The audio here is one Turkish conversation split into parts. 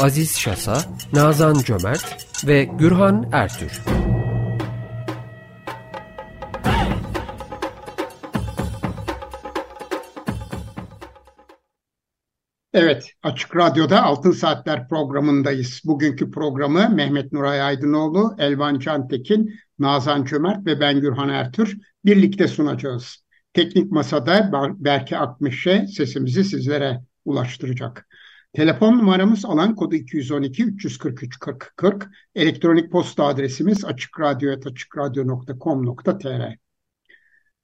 Aziz Şasa, Nazan Cömert ve Gürhan Ertür. Evet, Açık Radyo'da Altın Saatler programındayız. Bugünkü programı Mehmet Nuray Aydınoğlu, Elvan Cantekin, Nazan Cömert ve ben Gürhan Ertür birlikte sunacağız. Teknik Masa'da Berke Akmışe sesimizi sizlere ulaştıracak. Telefon numaramız alan kodu 212 343 40 40. Elektronik posta adresimiz açıkradyo.com.tr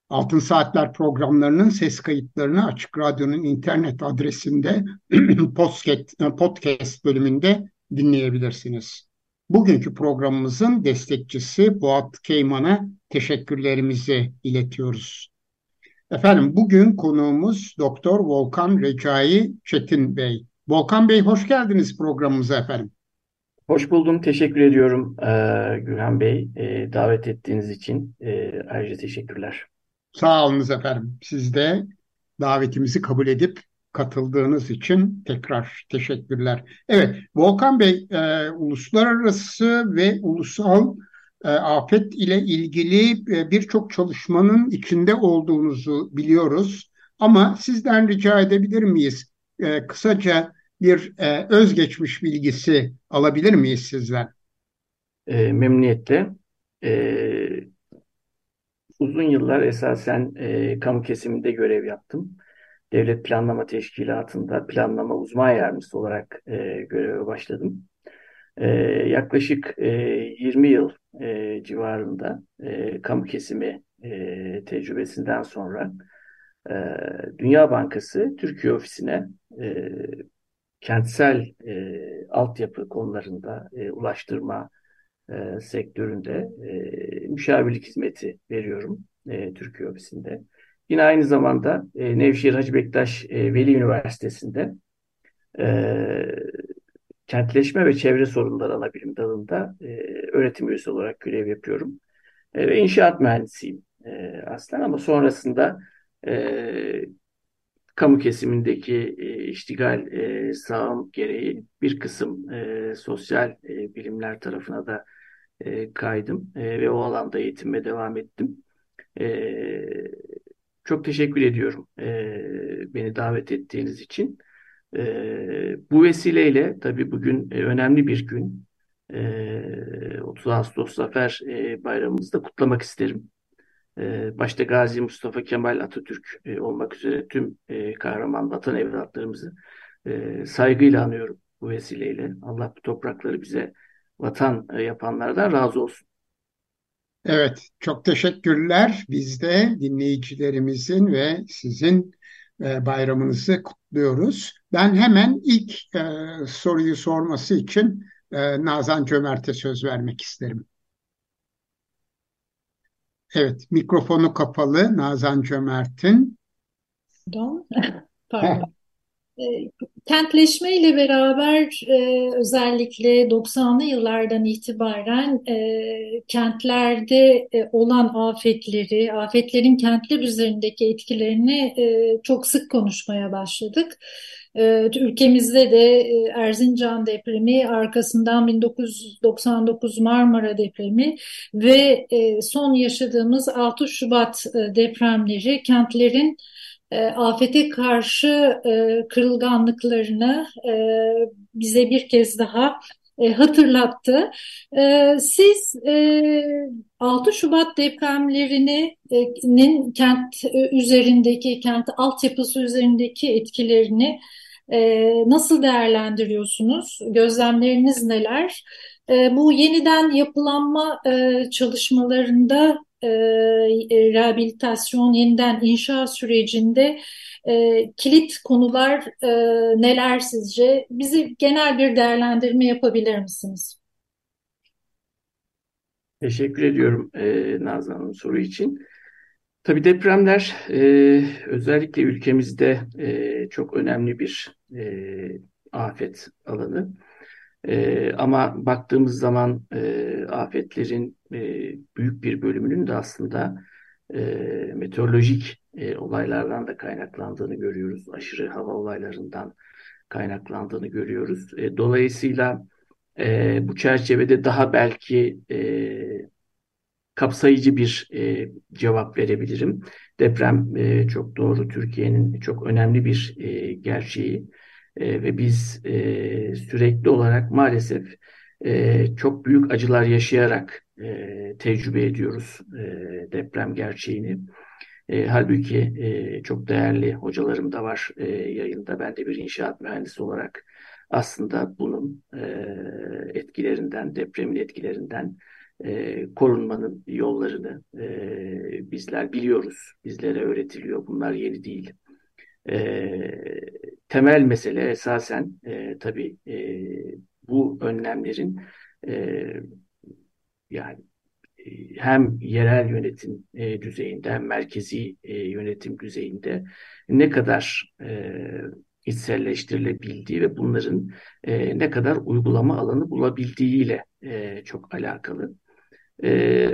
Altın Saatler programlarının ses kayıtlarını Açık Radyo'nun internet adresinde podcast, podcast bölümünde dinleyebilirsiniz. Bugünkü programımızın destekçisi Boğat Keyman'a teşekkürlerimizi iletiyoruz. Efendim bugün konuğumuz Doktor Volkan Recai Çetin Bey. Volkan Bey hoş geldiniz programımıza efendim. Hoş buldum. Teşekkür ediyorum e, Gülhan Bey. E, davet ettiğiniz için e, ayrıca teşekkürler. Sağ olunuz efendim. Siz de davetimizi kabul edip katıldığınız için tekrar teşekkürler. Evet, Volkan Bey, e, uluslararası ve ulusal e, afet ile ilgili e, birçok çalışmanın içinde olduğunuzu biliyoruz. Ama sizden rica edebilir miyiz? E, kısaca bir e, özgeçmiş bilgisi alabilir miyiz sizden? E, memnuniyetle. E, uzun yıllar esasen e, kamu kesiminde görev yaptım. Devlet Planlama Teşkilatı'nda planlama uzman yardımcısı olarak e, göreve başladım. E, yaklaşık e, 20 yıl e, civarında e, kamu kesimi e, tecrübesinden sonra e, Dünya Bankası Türkiye ofisine e, kentsel e, altyapı konularında e, ulaştırma e, sektöründe e, müşavirlik hizmeti veriyorum e, Türkiye ofisinde. Yine aynı zamanda e, Nevşehir Hacı Bektaş e, Veli Üniversitesi'nde e, kentleşme ve çevre sorunları ana bilim dalında e, öğretim üyesi olarak görev yapıyorum. E, ve inşaat mühendisiyim e, aslında ama sonrasında e, kamu kesimindeki e, iştigal e, sağım gereği bir kısım e, sosyal e, bilimler tarafına da e, kaydım e, ve o alanda eğitimime devam ettim. E, çok teşekkür ediyorum e, beni davet ettiğiniz için. E, bu vesileyle tabii bugün e, önemli bir gün. E, 30 Ağustos Zafer e, Bayramımızı da kutlamak isterim. E, başta Gazi Mustafa Kemal Atatürk e, olmak üzere tüm e, kahraman vatan evlatlarımızı e, saygıyla anıyorum bu vesileyle. Allah bu toprakları bize vatan e, yapanlardan razı olsun. Evet, çok teşekkürler. Biz de dinleyicilerimizin ve sizin bayramınızı kutluyoruz. Ben hemen ilk soruyu sorması için Nazan Cömert'e söz vermek isterim. Evet, mikrofonu kapalı Nazan Cömert'in. Pardon. Pardon. E, kentleşme ile beraber e, özellikle 90'lı yıllardan itibaren e, kentlerde e, olan afetleri, afetlerin kentler üzerindeki etkilerini çok sık konuşmaya başladık. Ülkemizde de Erzincan depremi, arkasından 1999 Marmara depremi ve son yaşadığımız 6 Şubat depremleri kentlerin e, afete karşı e, kırılganlıklarını e, bize bir kez daha e, hatırlattı. E, siz e, 6 Şubat depremlerinin kent üzerindeki, kent altyapısı üzerindeki etkilerini nasıl değerlendiriyorsunuz? Gözlemleriniz neler? Bu yeniden yapılanma çalışmalarında e, e, rehabilitasyon, yeniden inşa sürecinde e, kilit konular e, neler sizce? Bizi genel bir değerlendirme yapabilir misiniz? Teşekkür ediyorum e, Nazan Hanım soru için. Tabii depremler e, özellikle ülkemizde e, çok önemli bir e, afet alanı. E, ama baktığımız zaman e, afetlerin e, büyük bir bölümünün de aslında e, meteorolojik e, olaylardan da kaynaklandığını görüyoruz. Aşırı hava olaylarından kaynaklandığını görüyoruz. E, dolayısıyla e, bu çerçevede daha belki e, kapsayıcı bir e, cevap verebilirim. Deprem e, çok doğru Türkiye'nin çok önemli bir e, gerçeği e, ve biz e, sürekli olarak maalesef e, çok büyük acılar yaşayarak e, tecrübe ediyoruz e, deprem gerçeğini. E, halbuki e, çok değerli hocalarım da var e, yayında. Ben de bir inşaat mühendisi olarak aslında bunun e, etkilerinden, depremin etkilerinden e, korunmanın yollarını e, bizler biliyoruz. Bizlere öğretiliyor. Bunlar yeni değil. E, temel mesele esasen e, tabii e, bu önlemlerin e, yani e, hem yerel yönetim e, düzeyinde hem merkezi e, yönetim düzeyinde ne kadar e, içselleştirilebildiği ve bunların ne kadar uygulama alanı bulabildiğiyle çok alakalı.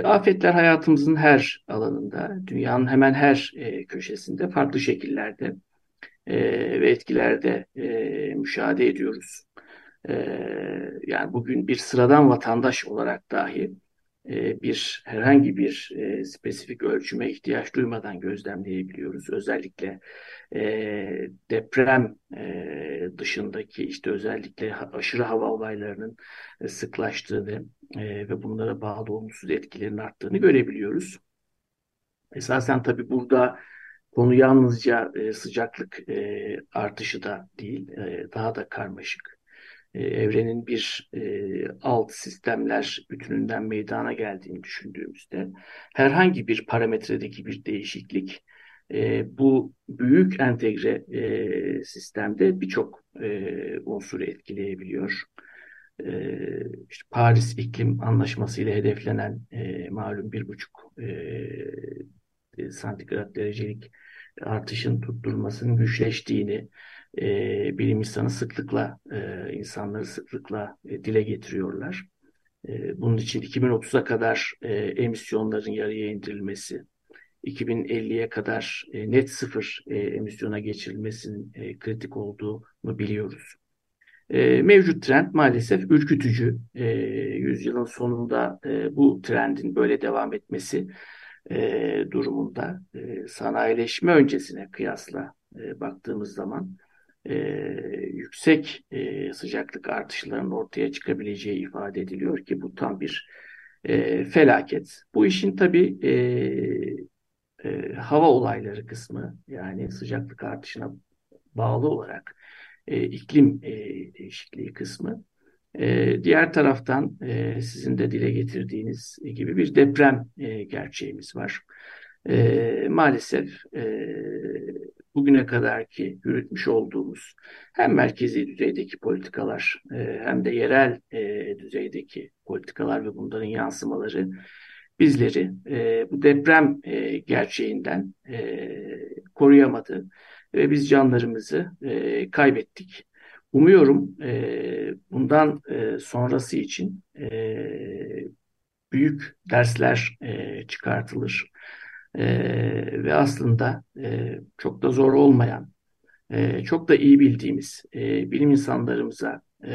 Afetler hayatımızın her alanında, dünyanın hemen her köşesinde farklı şekillerde ve etkilerde müşahede ediyoruz. E, yani bugün bir sıradan vatandaş olarak dahi e, bir herhangi bir e, spesifik ölçüme ihtiyaç duymadan gözlemleyebiliyoruz. Özellikle e, deprem e, dışındaki işte özellikle aşırı hava olaylarının e, sıklaştığını e, ve bunlara bağlı olumsuz etkilerin arttığını görebiliyoruz. Esasen tabii burada konu yalnızca e, sıcaklık e, artışı da değil, e, daha da karmaşık. E, evrenin bir e, alt sistemler bütününden meydana geldiğini düşündüğümüzde herhangi bir parametredeki bir değişiklik e, bu büyük entegre e, sistemde birçok e, unsuru etkileyebiliyor. E, işte Paris İklim Anlaşması ile hedeflenen e, malum bir buçuk e, santigrat derecelik artışın tutturulmasının güçleştiğini e, bilim insanı sıklıkla e, insanları sıklıkla e, dile getiriyorlar. E, bunun için 2030'a kadar e, emisyonların yarıya indirilmesi, 2050'ye kadar e, net sıfır e, emisyona geçirilmesinin e, kritik olduğunu biliyoruz. E, mevcut trend maalesef ürkütücü. E, yüzyılın sonunda e, bu trendin böyle devam etmesi e, durumunda e, sanayileşme öncesine kıyasla e, baktığımız zaman e, yüksek e, sıcaklık artışlarının ortaya çıkabileceği ifade ediliyor ki bu tam bir e, felaket. Bu işin tabii e, e, hava olayları kısmı yani sıcaklık artışına bağlı olarak e, iklim e, değişikliği kısmı. E, diğer taraftan e, sizin de dile getirdiğiniz gibi bir deprem e, gerçeğimiz var. E, maalesef e, bugüne kadar ki yürütmüş olduğumuz hem merkezi düzeydeki politikalar e, hem de yerel e, düzeydeki politikalar ve bunların yansımaları bizleri e, bu deprem gerçeğinden koruyamadı ve biz canlarımızı kaybettik. Umuyorum bundan sonrası için büyük dersler çıkartılır e, ve aslında e, çok da zor olmayan, e, çok da iyi bildiğimiz e, bilim insanlarımıza e,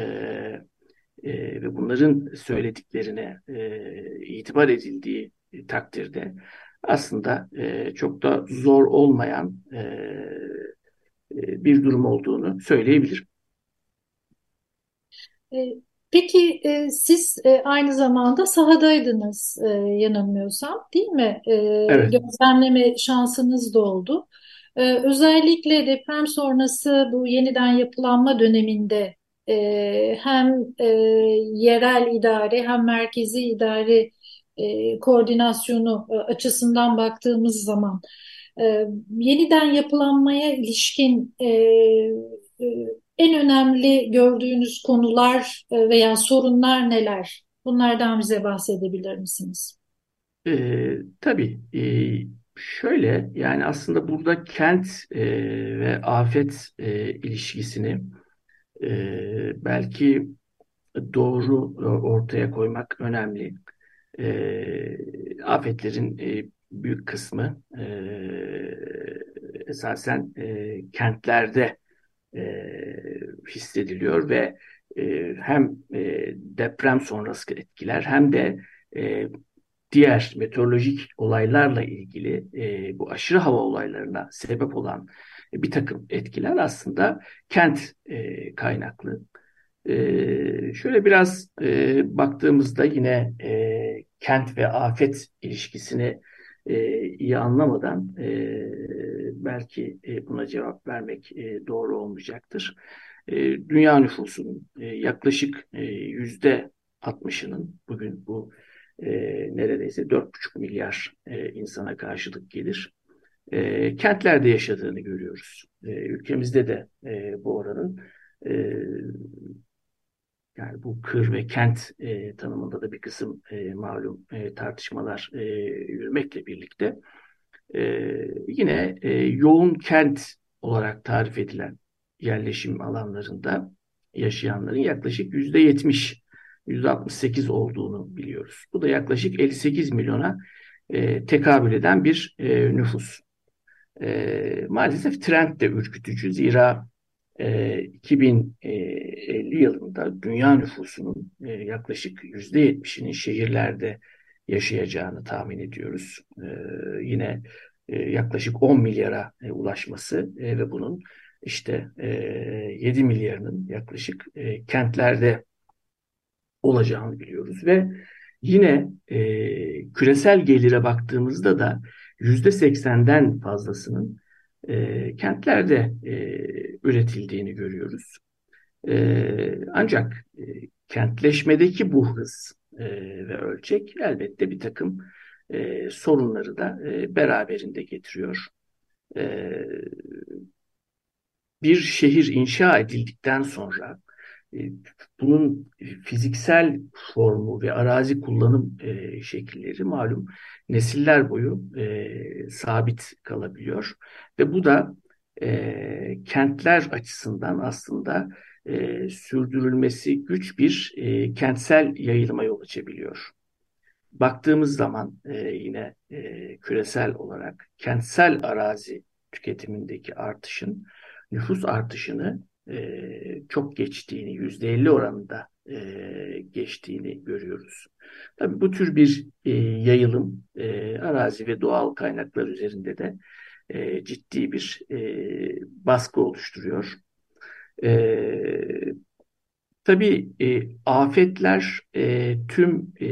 e, ve bunların söylediklerine e, itibar edildiği takdirde aslında e, çok da zor olmayan e, e, bir durum olduğunu söyleyebilirim. Peki e, siz e, aynı zamanda sahadaydınız e, yanılmıyorsam değil mi? E, Evet. gözlemleme şansınız da oldu. E, özellikle deprem sonrası bu yeniden yapılanma döneminde e, hem e, yerel idare hem merkezi idare e, koordinasyonu e, açısından baktığımız zaman e, yeniden yapılanmaya ilişkin e, e, en önemli gördüğünüz konular e, veya sorunlar neler? Bunlardan bize bahsedebilir misiniz? E, tabii. E, şöyle yani aslında burada kent e, ve afet e, ilişkisini e, belki doğru e, ortaya koymak önemli. E, afetlerin e, büyük kısmı e, esasen e, kentlerde e, hissediliyor ve e, hem e, deprem sonrası etkiler hem de e, diğer meteorolojik olaylarla ilgili e, bu aşırı hava olaylarına sebep olan bir takım etkiler aslında kent e, kaynaklı. E, şöyle biraz e, baktığımızda yine e, kent ve afet ilişkisini e, iyi anlamadan e, belki e, buna cevap vermek e, doğru olmayacaktır. E, dünya nüfusunun e, yaklaşık e, yüzde 60'ının bugün bu e, neredeyse 4,5 milyar e, insana karşılık gelir. E, kentlerde yaşadığını görüyoruz. E, ülkemizde de e, bu oranın e, yani bu kır ve kent e, tanımında da bir kısım e, malum e, tartışmalar e, yürümekle birlikte e, yine e, yoğun kent olarak tarif edilen yerleşim alanlarında yaşayanların yaklaşık yüzde yetmiş, yüzde 68 olduğunu biliyoruz. Bu da yaklaşık 58 milyona e, tekabül eden bir e, nüfus. E, maalesef trend de ürkütücü. Zira 2050 e, yılında dünya nüfusunun e, yaklaşık %70'inin şehirlerde yaşayacağını tahmin ediyoruz. E, yine yaklaşık 10 milyara ulaşması ve bunun işte 7 milyarının yaklaşık kentlerde olacağını biliyoruz ve yine küresel gelire baktığımızda da %80'den fazlasının e, kentlerde e, üretildiğini görüyoruz. E, ancak e, kentleşmedeki bu hız e, ve ölçek elbette bir takım e, sorunları da e, beraberinde getiriyor. E, bir şehir inşa edildikten sonra bunun fiziksel formu ve arazi kullanım e, şekilleri malum nesiller boyu e, sabit kalabiliyor ve bu da e, kentler açısından aslında e, sürdürülmesi güç bir e, kentsel yayılıma yol açabiliyor. Baktığımız zaman e, yine e, küresel olarak kentsel arazi tüketimindeki artışın nüfus artışını e, çok geçtiğini, yüzde elli oranında e, geçtiğini görüyoruz. Tabii bu tür bir e, yayılım e, arazi ve doğal kaynaklar üzerinde de e, ciddi bir e, baskı oluşturuyor. E, tabii e, afetler e, tüm e,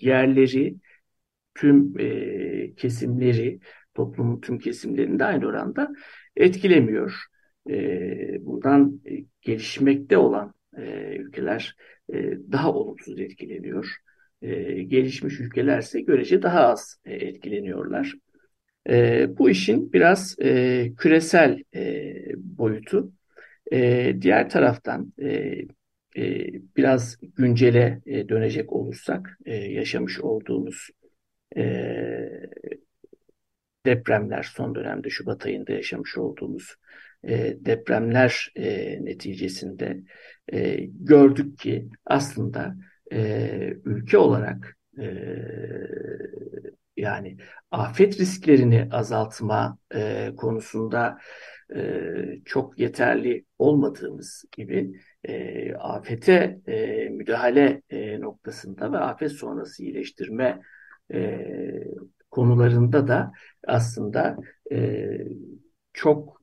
yerleri, tüm e, kesimleri, toplumun tüm kesimlerinde aynı oranda etkilemiyor e, buradan e, gelişmekte olan e, ülkeler e, daha olumsuz etkileniyor. E, gelişmiş ülkelerse görece daha az e, etkileniyorlar. E, bu işin biraz e, küresel e, boyutu. E, diğer taraftan e, e, biraz güncele e, dönecek olursak e, yaşamış olduğumuz e, depremler son dönemde Şubat ayında yaşamış olduğumuz e, depremler e, neticesinde e, gördük ki aslında e, ülke olarak e, yani afet risklerini azaltma e, konusunda e, çok yeterli olmadığımız gibi e, afete e, müdahale e, noktasında ve afet sonrası iyileştirme e, konularında da aslında e, çok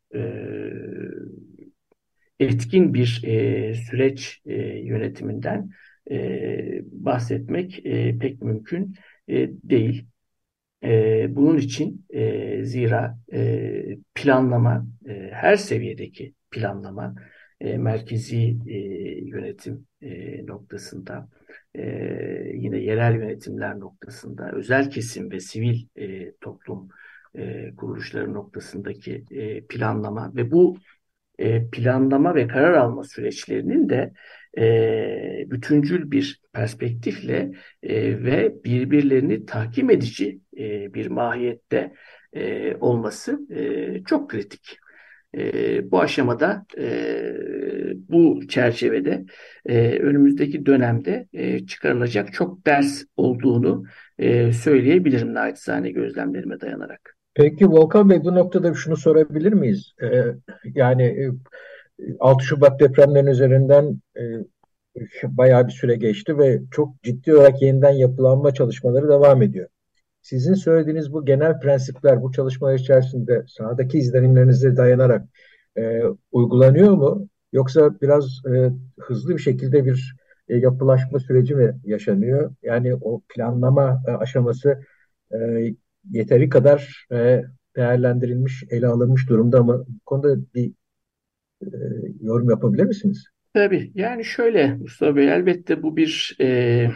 etkin bir e, süreç e, yönetiminden e, bahsetmek e, pek mümkün e, değil. E, bunun için e, zira e, planlama, e, her seviyedeki planlama, e, merkezi e, yönetim e, noktasında e, yine yerel yönetimler noktasında, özel kesim ve sivil e, toplum e, kuruluşları noktasındaki e, planlama ve bu e, planlama ve karar alma süreçlerinin de e, bütüncül bir perspektifle e, ve birbirlerini takip edici e, bir mahiyette e, olması e, çok kritik. E, bu aşamada e, bu çerçevede e, önümüzdeki dönemde e, çıkarılacak çok ders olduğunu e, söyleyebilirim naçizane gözlemlerime dayanarak. Peki Volkan Bey bu noktada şunu sorabilir miyiz? Ee, yani e, 6 Şubat depremlerinin üzerinden e, bayağı bir süre geçti ve çok ciddi olarak yeniden yapılanma çalışmaları devam ediyor. Sizin söylediğiniz bu genel prensipler bu çalışmalar içerisinde sahadaki izlenimlerinize dayanarak e, uygulanıyor mu? Yoksa biraz e, hızlı bir şekilde bir e, yapılaşma süreci mi yaşanıyor? Yani o planlama e, aşaması e, yeteri kadar e, değerlendirilmiş, ele alınmış durumda mı? Bu konuda bir e, yorum yapabilir misiniz? Tabii. Yani şöyle Mustafa Bey elbette bu bir e,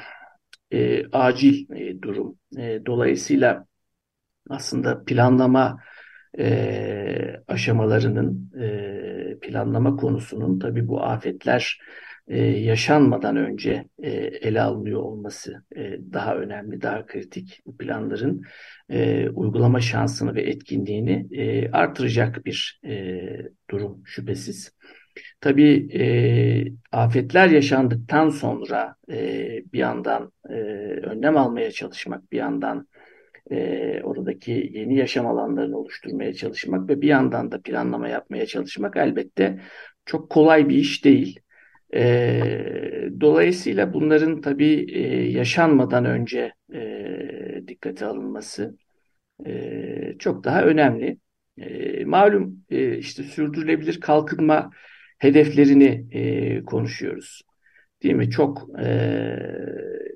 e, acil e, durum. E, dolayısıyla aslında planlama e, aşamalarının e, planlama konusunun tabii bu afetler e, yaşanmadan önce e, ele alınıyor olması e, daha önemli, daha kritik. Bu planların uygulama şansını ve etkinliğini artıracak bir durum şüphesiz. Tabii e, afetler yaşandıktan sonra e, bir yandan e, önlem almaya çalışmak, bir yandan e, oradaki yeni yaşam alanlarını oluşturmaya çalışmak ve bir yandan da planlama yapmaya çalışmak elbette çok kolay bir iş değil. E, dolayısıyla bunların tabii e, yaşanmadan önce e, dikkate alınması e, çok daha önemli. E, malum e, işte sürdürülebilir kalkınma hedeflerini e, konuşuyoruz. Değil mi? Çok e,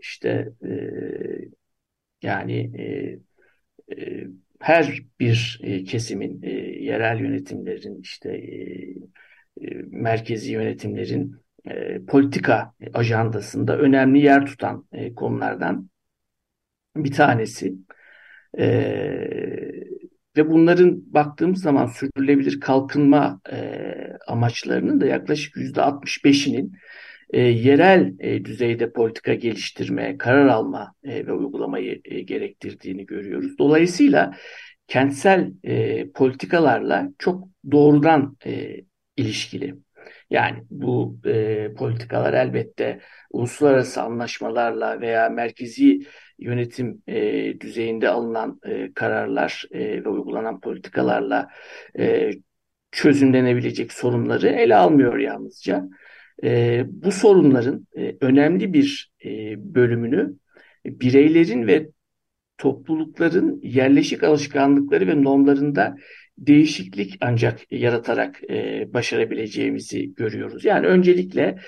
işte e, yani e, e, her bir e, kesimin, e, yerel yönetimlerin, işte e, e, merkezi yönetimlerin e, politika ajandasında önemli yer tutan e, konulardan bir tanesi. E, ve bunların baktığımız zaman sürdürülebilir kalkınma e, amaçlarının da yaklaşık yüzde 65'inin e, yerel e, düzeyde politika geliştirme, karar alma e, ve uygulamayı e, gerektirdiğini görüyoruz. Dolayısıyla kentsel e, politikalarla çok doğrudan e, ilişkili. Yani bu e, politikalar elbette uluslararası anlaşmalarla veya merkezi yönetim e, düzeyinde alınan e, kararlar e, ve uygulanan politikalarla e, çözümlenebilecek sorunları ele almıyor yalnızca. E, bu sorunların e, önemli bir e, bölümünü bireylerin ve toplulukların yerleşik alışkanlıkları ve normlarında değişiklik ancak yaratarak e, başarabileceğimizi görüyoruz. Yani öncelikle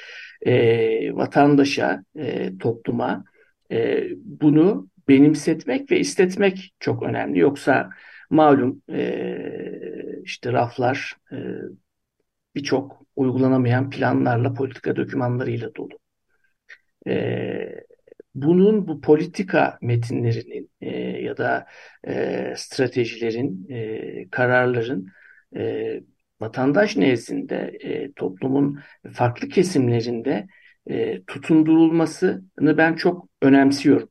e, vatandaşa, e, topluma e, bunu benimsetmek ve istetmek çok önemli. Yoksa malum e, işte raflar e, birçok uygulanamayan planlarla, politika dokümanlarıyla dolu. E, bunun bu politika metinlerinin e, ya da e, stratejilerin, e, kararların e, vatandaş nezdinde e, toplumun farklı kesimlerinde e, tutundurulmasını ben çok önemsiyorum.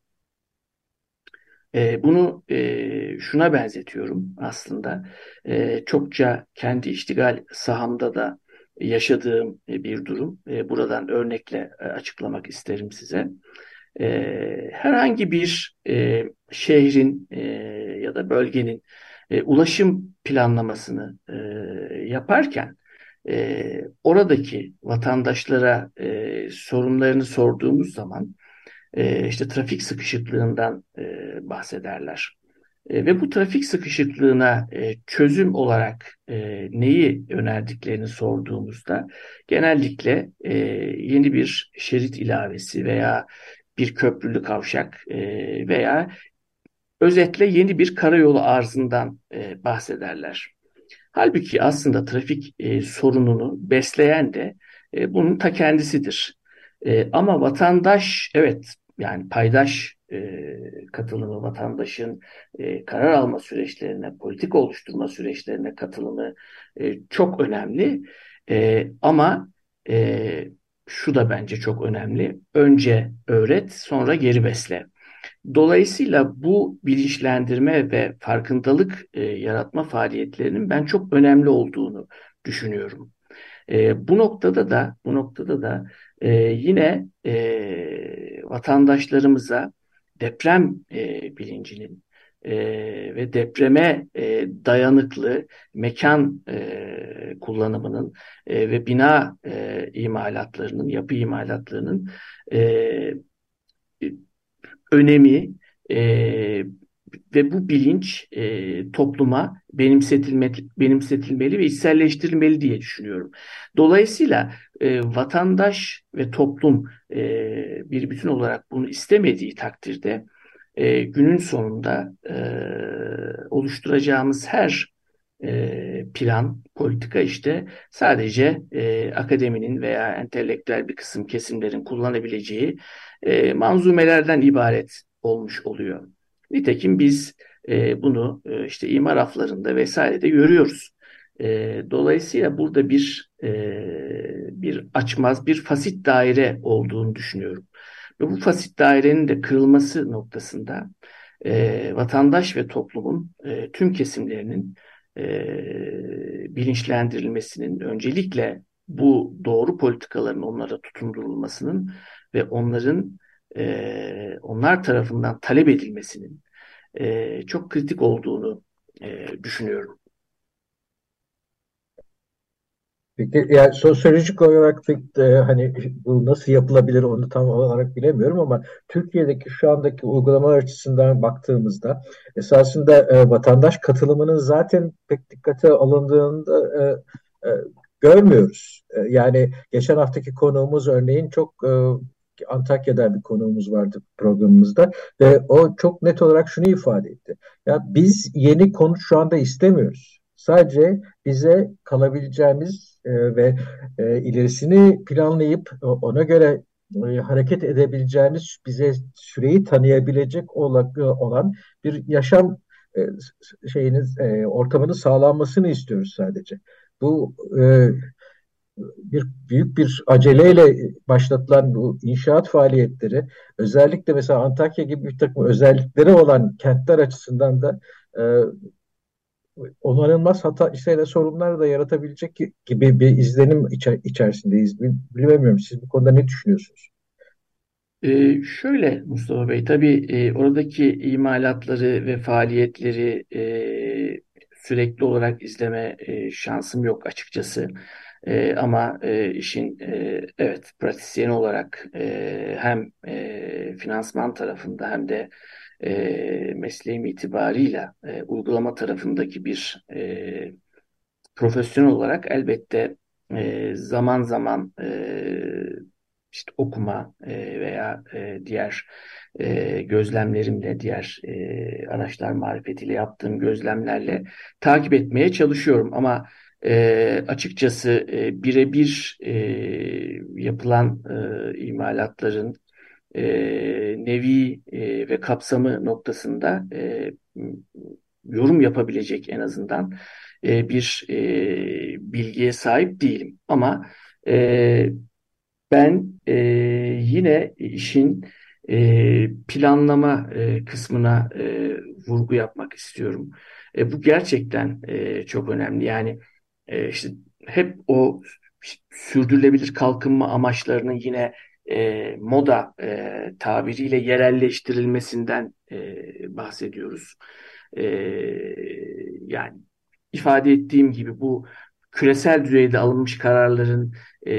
E, bunu e, şuna benzetiyorum aslında. E, çokça kendi iştigal sahamda da yaşadığım e, bir durum. E, buradan örnekle e, açıklamak isterim size. E, herhangi bir e, şehrin e, ya da bölgenin e, ulaşım planlamasını e, yaparken e, oradaki vatandaşlara e, sorunlarını sorduğumuz zaman e, işte trafik sıkışıklığından e, bahsederler. E, ve bu trafik sıkışıklığına e, çözüm olarak e, neyi önerdiklerini sorduğumuzda genellikle e, yeni bir şerit ilavesi veya bir köprülü kavşak e, veya özetle yeni bir karayolu arzından e, bahsederler. Halbuki aslında trafik e, sorununu besleyen de e, bunun ta kendisidir. E, ama vatandaş evet yani paydaş e, katılımı, vatandaşın e, karar alma süreçlerine, politik oluşturma süreçlerine katılımı e, çok önemli. E, ama e, şu da bence çok önemli. Önce öğret, sonra geri besle. Dolayısıyla bu bilinçlendirme ve farkındalık e, yaratma faaliyetlerinin ben çok önemli olduğunu düşünüyorum. E, bu noktada da bu noktada da e, yine e, vatandaşlarımıza deprem e, bilincinin e, ve depreme e, dayanıklı mekan e, kullanımının e, ve bina e, imalatlarının, yapı imalatlarının e, önemi e, ve bu bilinç e, topluma benimsetilme, benimsetilmeli ve içselleştirilmeli diye düşünüyorum. Dolayısıyla e, vatandaş ve toplum e, bir bütün olarak bunu istemediği takdirde e, günün sonunda e, oluşturacağımız her e, plan, politika işte sadece e, akademinin veya entelektüel bir kısım kesimlerin kullanabileceği e, manzumelerden ibaret olmuş oluyor. Nitekim biz e, bunu e, işte imar raflarında vesairede görüyoruz. E, dolayısıyla burada bir e, bir açmaz, bir fasit daire olduğunu düşünüyorum. Ve bu fasit dairenin de kırılması noktasında e, vatandaş ve toplumun e, tüm kesimlerinin e, bilinçlendirilmesinin öncelikle bu doğru politikaların onlara tutundurulmasının ve onların e, onlar tarafından talep edilmesinin e, çok kritik olduğunu e, düşünüyorum. Peki yani sosyolojik olarak de, hani bu nasıl yapılabilir onu tam olarak bilemiyorum ama Türkiye'deki şu andaki uygulamalar açısından baktığımızda esasında e, vatandaş katılımının zaten pek dikkate alındığında e, e, görmüyoruz. E, yani geçen haftaki konuğumuz örneğin çok e, Antakya'da bir konuğumuz vardı programımızda ve o çok net olarak şunu ifade etti. Ya biz yeni konut şu anda istemiyoruz. Sadece bize kalabileceğimiz e, ve e, ilerisini planlayıp ona göre e, hareket edebileceğimiz bize süreyi tanıyabilecek olan bir yaşam e, şeyiniz e, ortamının sağlanmasını istiyoruz sadece. Bu e, bir büyük bir aceleyle başlatılan bu inşaat faaliyetleri özellikle mesela Antakya gibi bir takım özellikleri olan kentler açısından da e, onarılmaz hata işlere sorunlar da yaratabilecek gibi bir izlenim içer içerisindeyiz. Bilmiyorum siz bu konuda ne düşünüyorsunuz? Ee, şöyle Mustafa Bey, tabii e, oradaki imalatları ve faaliyetleri e, sürekli olarak izleme e, şansım yok açıkçası. E, ama e, işin e, evet pratisyen olarak e, hem e, finansman tarafında hem de e, mesleğim itibarıyla e, uygulama tarafındaki bir e, profesyonel olarak elbette e, zaman zaman e, işte okuma e, veya e, diğer e, gözlemlerimle, diğer e, araçlar marifetiyle yaptığım gözlemlerle takip etmeye çalışıyorum. Ama e, açıkçası e, birebir e, yapılan e, imalatların e, nevi e, ve kapsamı noktasında e, yorum yapabilecek en azından e, bir e, bilgiye sahip değilim. Ama e, ben e, yine işin e, planlama e, kısmına e, vurgu yapmak istiyorum. E, bu gerçekten e, çok önemli. Yani e, işte hep o sürdürülebilir kalkınma amaçlarının yine e, moda e, tabiriyle yerelleştirilmesinden e, bahsediyoruz. E, yani ifade ettiğim gibi bu küresel düzeyde alınmış kararların e,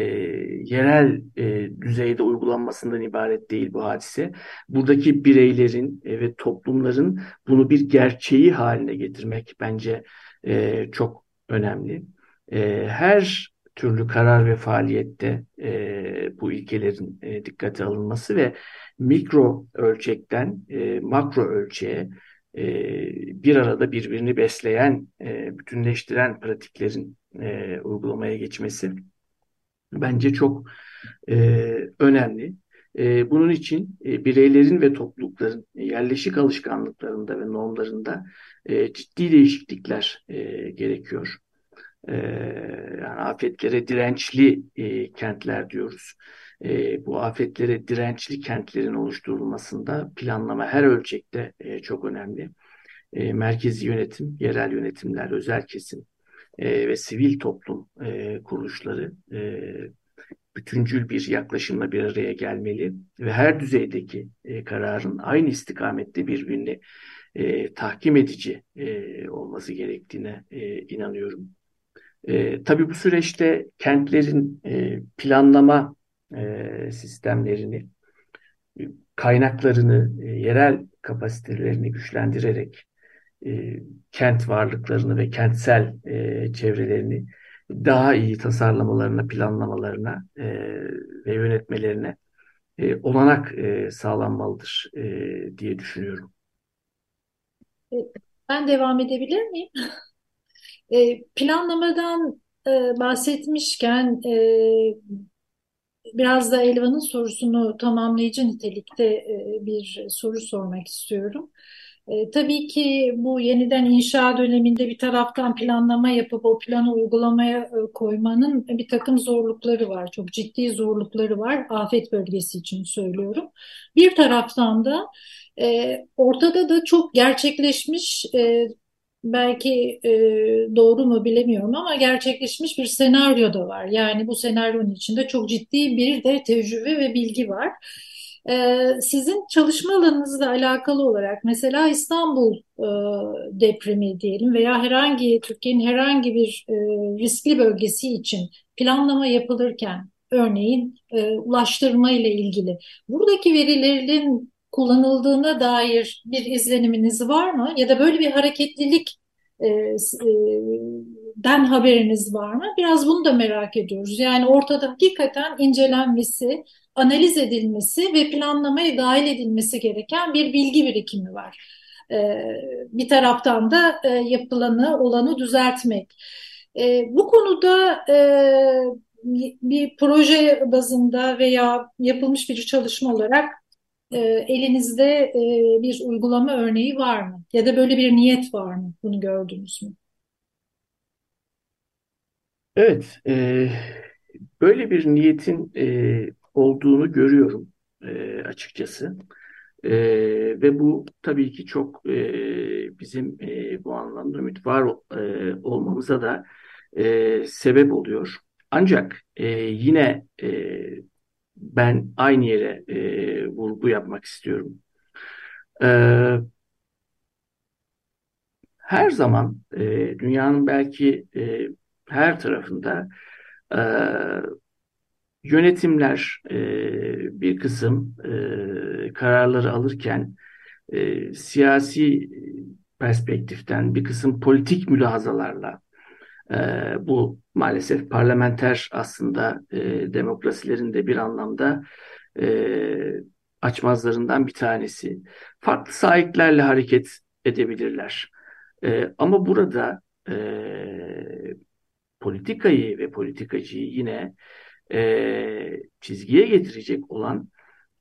yerel e, düzeyde uygulanmasından ibaret değil bu hadise. Buradaki bireylerin e, ve toplumların bunu bir gerçeği haline getirmek bence e, çok önemli. E, her türlü karar ve faaliyette e, bu ilkelerin e, dikkate alınması ve mikro ölçekten e, makro ölçeğe e, bir arada birbirini besleyen, e, bütünleştiren pratiklerin e, uygulamaya geçmesi bence çok önemli. bunun için bireylerin ve toplulukların yerleşik alışkanlıklarında ve normlarında ciddi değişiklikler gerekiyor. Yani afetlere dirençli kentler diyoruz. bu afetlere dirençli kentlerin oluşturulmasında planlama her ölçekte çok önemli. merkezi yönetim, yerel yönetimler, özel kesim ve sivil toplum kuruluşları bütüncül bir yaklaşımla bir araya gelmeli ve her düzeydeki e, kararın aynı istikamette birbirini e, tahkim edici e, olması gerektiğine e, inanıyorum. E, tabii bu süreçte kentlerin e, planlama e, sistemlerini, kaynaklarını, e, yerel kapasitelerini güçlendirerek e, kent varlıklarını ve kentsel e, çevrelerini daha iyi tasarlamalarına, planlamalarına e, ve yönetmelerine e, olanak e, sağlanmalıdır e, diye düşünüyorum. E, ben devam edebilir miyim? e, planlamadan e, bahsetmişken e, biraz da Elvan'ın sorusunu tamamlayıcı nitelikte e, bir soru sormak istiyorum. E, tabii ki bu yeniden inşa döneminde bir taraftan planlama yapıp o planı uygulamaya e, koymanın bir takım zorlukları var. Çok ciddi zorlukları var. Afet bölgesi için söylüyorum. Bir taraftan da e, ortada da çok gerçekleşmiş e, belki e, doğru mu bilemiyorum ama gerçekleşmiş bir senaryo da var. Yani bu senaryonun içinde çok ciddi bir de tecrübe ve bilgi var. Ee, sizin çalışma alanınızla alakalı olarak mesela İstanbul e, depremi diyelim veya herhangi Türkiye'nin herhangi bir e, riskli bölgesi için planlama yapılırken örneğin e, ulaştırma ile ilgili buradaki verilerin kullanıldığına dair bir izleniminiz var mı? Ya da böyle bir hareketlilik den haberiniz var mı? Biraz bunu da merak ediyoruz. Yani ortada hakikaten incelenmesi, analiz edilmesi ve planlamaya dahil edilmesi gereken bir bilgi birikimi var. Bir taraftan da yapılanı, olanı düzeltmek. Bu konuda bir proje bazında veya yapılmış bir çalışma olarak elinizde bir uygulama örneği var mı? Ya da böyle bir niyet var mı? Bunu gördünüz mü? Evet, e, böyle bir niyetin e, olduğunu görüyorum e, açıkçası. E, ve bu tabii ki çok e, bizim e, bu anlamda ümit var e, olmamıza da e, sebep oluyor. Ancak e, yine e, ben aynı yere e, vurgu yapmak istiyorum. E, her zaman e, dünyanın belki e, her tarafında e, yönetimler e, bir kısım e, kararları alırken e, siyasi perspektiften bir kısım politik mülahazalarla e, bu maalesef parlamenter aslında e, demokrasilerin de bir anlamda e, açmazlarından bir tanesi. Farklı sahiplerle hareket edebilirler. E, ama burada e, politikayı ve politikacıyı yine e, çizgiye getirecek olan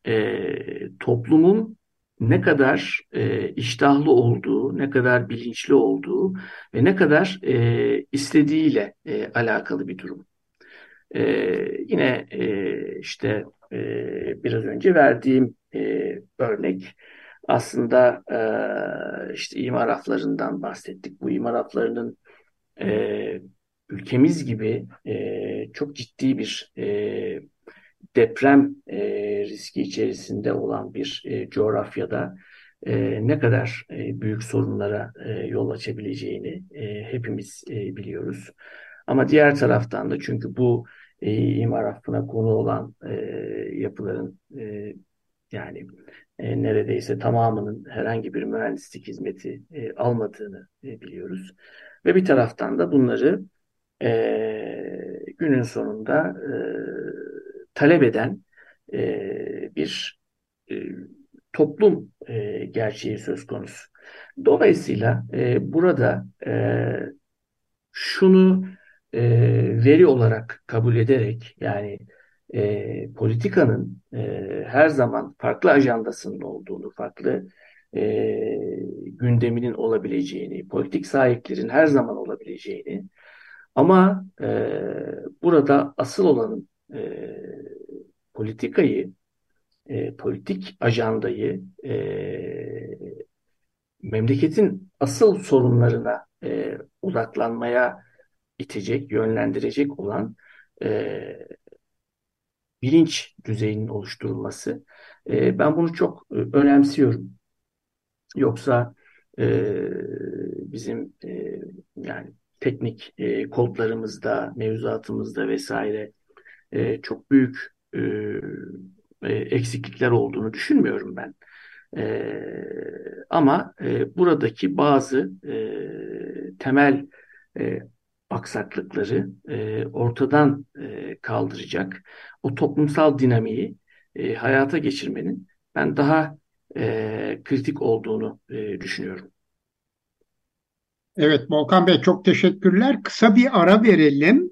e, toplumun ne kadar e, iştahlı olduğu, ne kadar bilinçli olduğu ve ne kadar e, istediğiyle e, alakalı bir durum. E, yine e, işte e, biraz önce verdiğim e, örnek aslında e, işte imar aflarından bahsettik. Bu imar aflarının e, ülkemiz gibi e, çok ciddi bir e, deprem e, riski içerisinde olan bir e, coğrafyada e, ne kadar e, büyük sorunlara e, yol açabileceğini e, hepimiz e, biliyoruz. Ama diğer taraftan da çünkü bu e, imar affına konu olan e, yapıların e, yani e, neredeyse tamamının herhangi bir mühendislik hizmeti e, almadığını e, biliyoruz. Ve bir taraftan da bunları e, günün sonunda e, talep eden e, bir e, toplum e, gerçeği söz konusu. Dolayısıyla e, burada e, şunu e, veri olarak kabul ederek yani e, politikanın e, her zaman farklı ajandasının olduğunu, farklı e, gündeminin olabileceğini, politik sahiplerin her zaman olabileceğini ama e, burada asıl olanın e, politikayı, e, politik ajandayı e, memleketin asıl sorunlarına e, odaklanmaya itecek, yönlendirecek olan e, bilinç düzeyinin oluşturulması. E, ben bunu çok e, önemsiyorum. Yoksa e, bizim e, yani teknik e, kodlarımızda, mevzuatımızda vesaire e, çok büyük e, e, eksiklikler olduğunu düşünmüyorum ben. E, ama e, buradaki bazı e, temel e, aksaklıkları e, ortadan e, kaldıracak o toplumsal dinamiği e, hayata geçirmenin ben daha e, kritik olduğunu e, düşünüyorum. Evet Volkan Bey çok teşekkürler. Kısa bir ara verelim.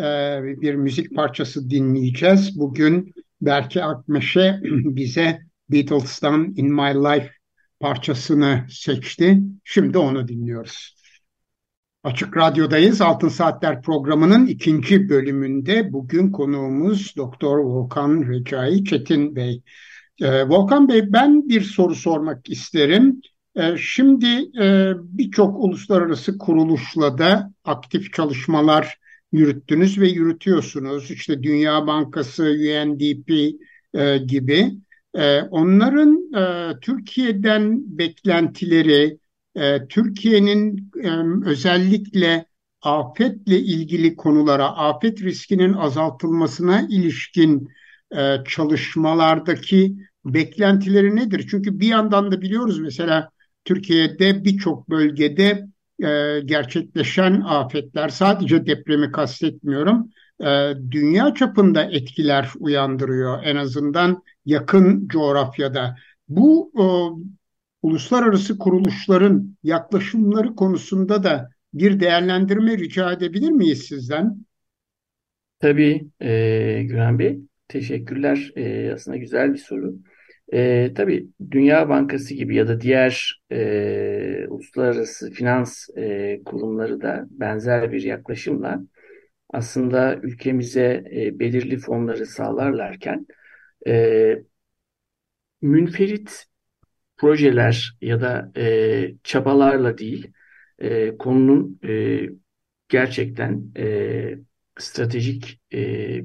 Ee, bir müzik parçası dinleyeceğiz. Bugün Berke Akmeşe bize Beatles'tan In My Life parçasını seçti. Şimdi onu dinliyoruz. Açık Radyo'dayız. Altın Saatler programının ikinci bölümünde bugün konuğumuz Doktor Volkan Recai Çetin Bey. Ee, Volkan Bey ben bir soru sormak isterim. Ee, şimdi e, birçok uluslararası kuruluşla da aktif çalışmalar yürüttünüz ve yürütüyorsunuz. İşte Dünya Bankası, UNDP e, gibi. E, onların e, Türkiye'den beklentileri, e, Türkiye'nin e, özellikle afetle ilgili konulara, afet riskinin azaltılmasına ilişkin e, çalışmalardaki beklentileri nedir? Çünkü bir yandan da biliyoruz mesela Türkiye'de birçok bölgede e, gerçekleşen afetler sadece depremi kastetmiyorum e, dünya çapında etkiler uyandırıyor en azından yakın coğrafyada. Bu e, uluslararası kuruluşların yaklaşımları konusunda da bir değerlendirme rica edebilir miyiz sizden? Tabii e, Güven Bey. Teşekkürler. E, aslında güzel bir soru. E, tabii Dünya Bankası gibi ya da diğer e, uluslararası finans e, kurumları da benzer bir yaklaşımla aslında ülkemize e, belirli fonları sağlarlarken e, münferit projeler ya da e, çabalarla değil e, konunun e, gerçekten e, stratejik e,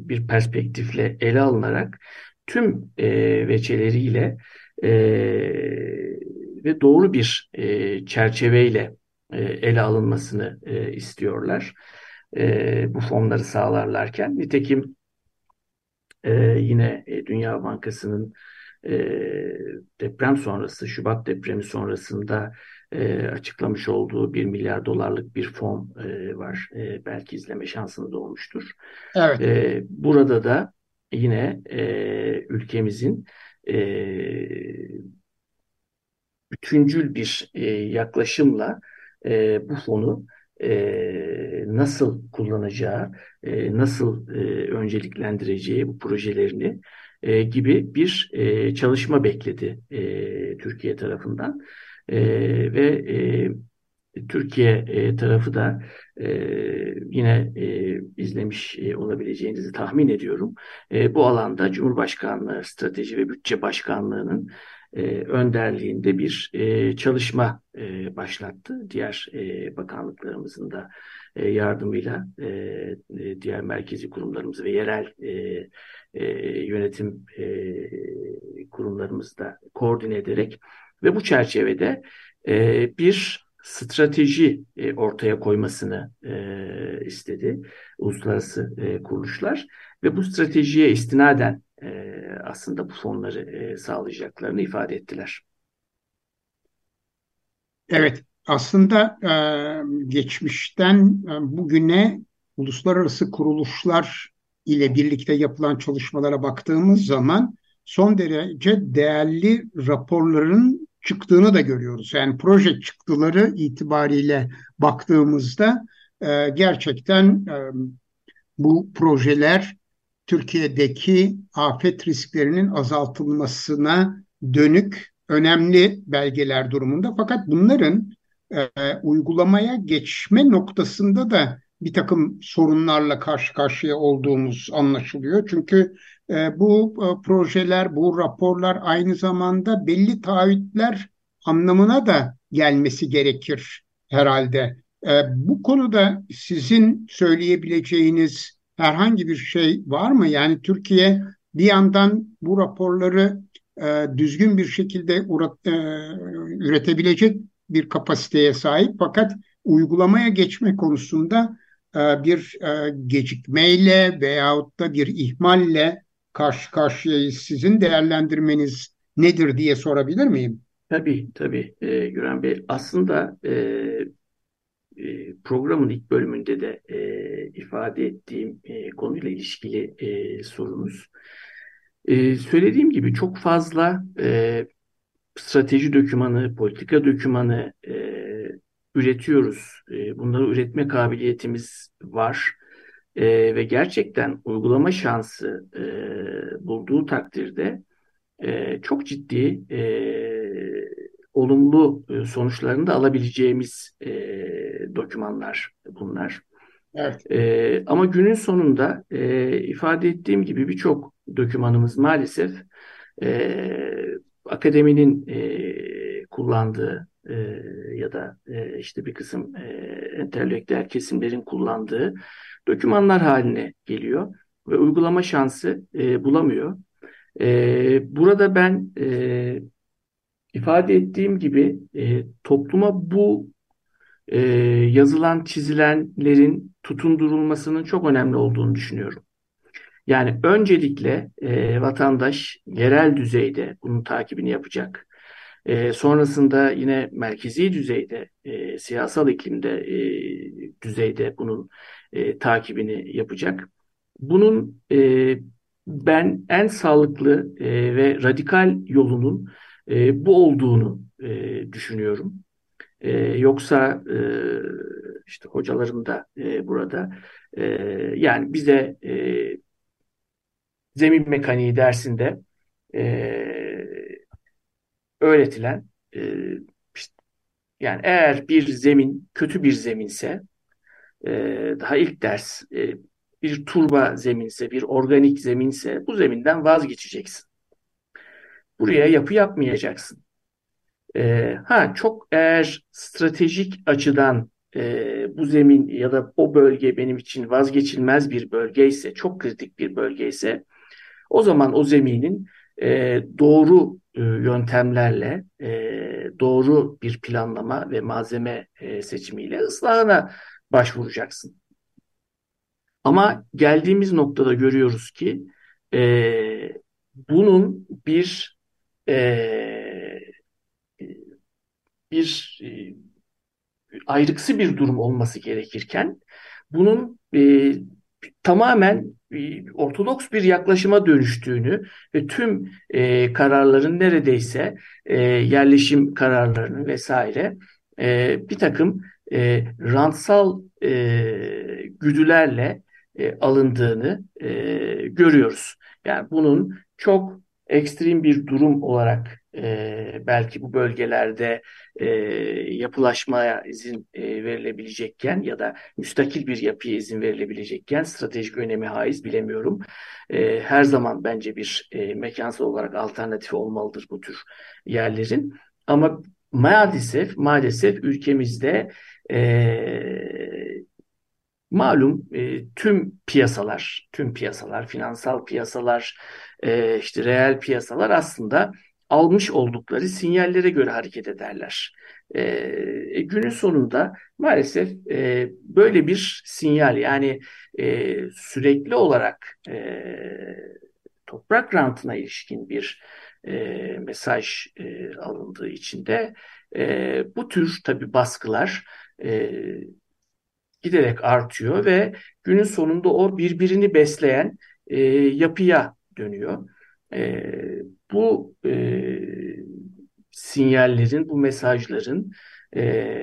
bir perspektifle ele alınarak tüm e, veçeleriyle e, ve doğru bir e, çerçeveyle e, ele alınmasını e, istiyorlar. E, bu fonları sağlarlarken. Nitekim e, yine e, Dünya Bankası'nın e, deprem sonrası, Şubat depremi sonrasında e, açıklamış olduğu 1 milyar dolarlık bir fon e, var. E, belki izleme şansınız olmuştur. Evet. E, burada da yine e, ülkemizin e, bütüncül bir e, yaklaşımla e, bu fonu e, nasıl kullanacağı, e, nasıl e, önceliklendireceği bu projelerini e, gibi bir e, çalışma bekledi e, Türkiye tarafından. E, ve e, Türkiye e, tarafı da e, yine e, izlemiş e, olabileceğinizi tahmin ediyorum. E, bu alanda Cumhurbaşkanlığı Strateji ve Bütçe Başkanlığı'nın e, önderliğinde bir e, çalışma e, başlattı. Diğer e, bakanlıklarımızın da e, yardımıyla e, e, diğer merkezi kurumlarımız ve yerel e, e, yönetim e, kurumlarımızı da koordine ederek ve bu çerçevede e, bir strateji e, ortaya koymasını e, istedi uluslararası e, kuruluşlar ve bu stratejiye istinaden e, aslında bu fonları e, sağlayacaklarını ifade ettiler. Evet, aslında e, geçmişten e, bugüne uluslararası kuruluşlar ile birlikte yapılan çalışmalara baktığımız zaman son derece değerli raporların çıktığını da görüyoruz. Yani proje çıktıları itibariyle baktığımızda e, gerçekten e, bu projeler Türkiye'deki afet risklerinin azaltılmasına dönük önemli belgeler durumunda. Fakat bunların e, uygulamaya geçme noktasında da bir takım sorunlarla karşı karşıya olduğumuz anlaşılıyor. Çünkü bu e, projeler, bu raporlar aynı zamanda belli taahhütler anlamına da gelmesi gerekir herhalde. E, bu konuda sizin söyleyebileceğiniz herhangi bir şey var mı? Yani Türkiye bir yandan bu raporları e, düzgün bir şekilde e, üretebilecek bir kapasiteye sahip fakat uygulamaya geçme konusunda bir gecikmeyle veyahut da bir ihmalle karşı karşıyayız. Sizin değerlendirmeniz nedir diye sorabilir miyim? Tabii tabii e, Güren Bey. Aslında e, e, programın ilk bölümünde de e, ifade ettiğim e, konuyla ilişkili e, sorunuz. E, söylediğim gibi çok fazla e, strateji dokümanı, politika dokümanı e, üretiyoruz. E, bunları üretme kabiliyetimiz var. E, ve gerçekten uygulama şansı e, bulduğu takdirde e, çok ciddi e, olumlu e, sonuçlarını da alabileceğimiz e, dokümanlar bunlar. Evet. E, ama günün sonunda e, ifade ettiğim gibi birçok dokümanımız maalesef e, akademinin e, kullandığı e, ya da e, işte bir kısım e, entelektüel kesimlerin kullandığı dokümanlar haline geliyor ve uygulama şansı e, bulamıyor. E, burada ben e, ifade ettiğim gibi e, topluma bu e, yazılan, çizilenlerin tutundurulmasının çok önemli olduğunu düşünüyorum. Yani öncelikle e, vatandaş yerel düzeyde bunun takibini yapacak. E, sonrasında yine merkezi düzeyde, e, siyasal iklimde e, düzeyde bunun e, takibini yapacak. Bunun e, ben en sağlıklı e, ve radikal yolunun e, bu olduğunu e, düşünüyorum. E, yoksa e, işte hocalarım da e, burada e, yani bize e, zemin mekaniği dersinde e, öğretilen e, işte, yani eğer bir zemin kötü bir zeminse e, daha ilk ders e, bir turba zeminse bir organik zeminse bu zeminden vazgeçeceksin. Buraya yapı yapmayacaksın. E, ha çok eğer stratejik açıdan e, bu zemin ya da o bölge benim için vazgeçilmez bir bölge ise, çok kritik bir bölge ise o zaman o zeminin e, doğru yöntemlerle, e, doğru bir planlama ve malzeme e, seçimiyle ıslahına başvuracaksın. Ama geldiğimiz noktada görüyoruz ki e, bunun bir e, bir e, ayrıksı bir durum olması gerekirken bunun e, tamamen e, ortodoks bir yaklaşıma dönüştüğünü ve tüm e, kararların neredeyse e, yerleşim kararlarının vesaire e, bir takım e, rantsal e, güdülerle e, alındığını e, görüyoruz. Yani bunun çok ekstrem bir durum olarak e, belki bu bölgelerde e, yapılaşmaya izin e, verilebilecekken ya da müstakil bir yapıya izin verilebilecekken stratejik önemi haiz bilemiyorum. E, her zaman bence bir e, mekansal olarak alternatifi olmalıdır bu tür yerlerin. Ama maalesef maalesef ülkemizde e, malum e, tüm piyasalar, tüm piyasalar, finansal piyasalar, e, işte reel piyasalar aslında almış oldukları sinyallere göre hareket ederler. E, e, günün sonunda maalesef e, böyle bir sinyal yani e, sürekli olarak e, toprak rantına ilişkin bir e, mesaj e, alındığı için de e, bu tür tabi baskılar e, giderek artıyor ve günün sonunda o birbirini besleyen e, yapıya dönüyor. E, bu e, sinyallerin, bu mesajların e,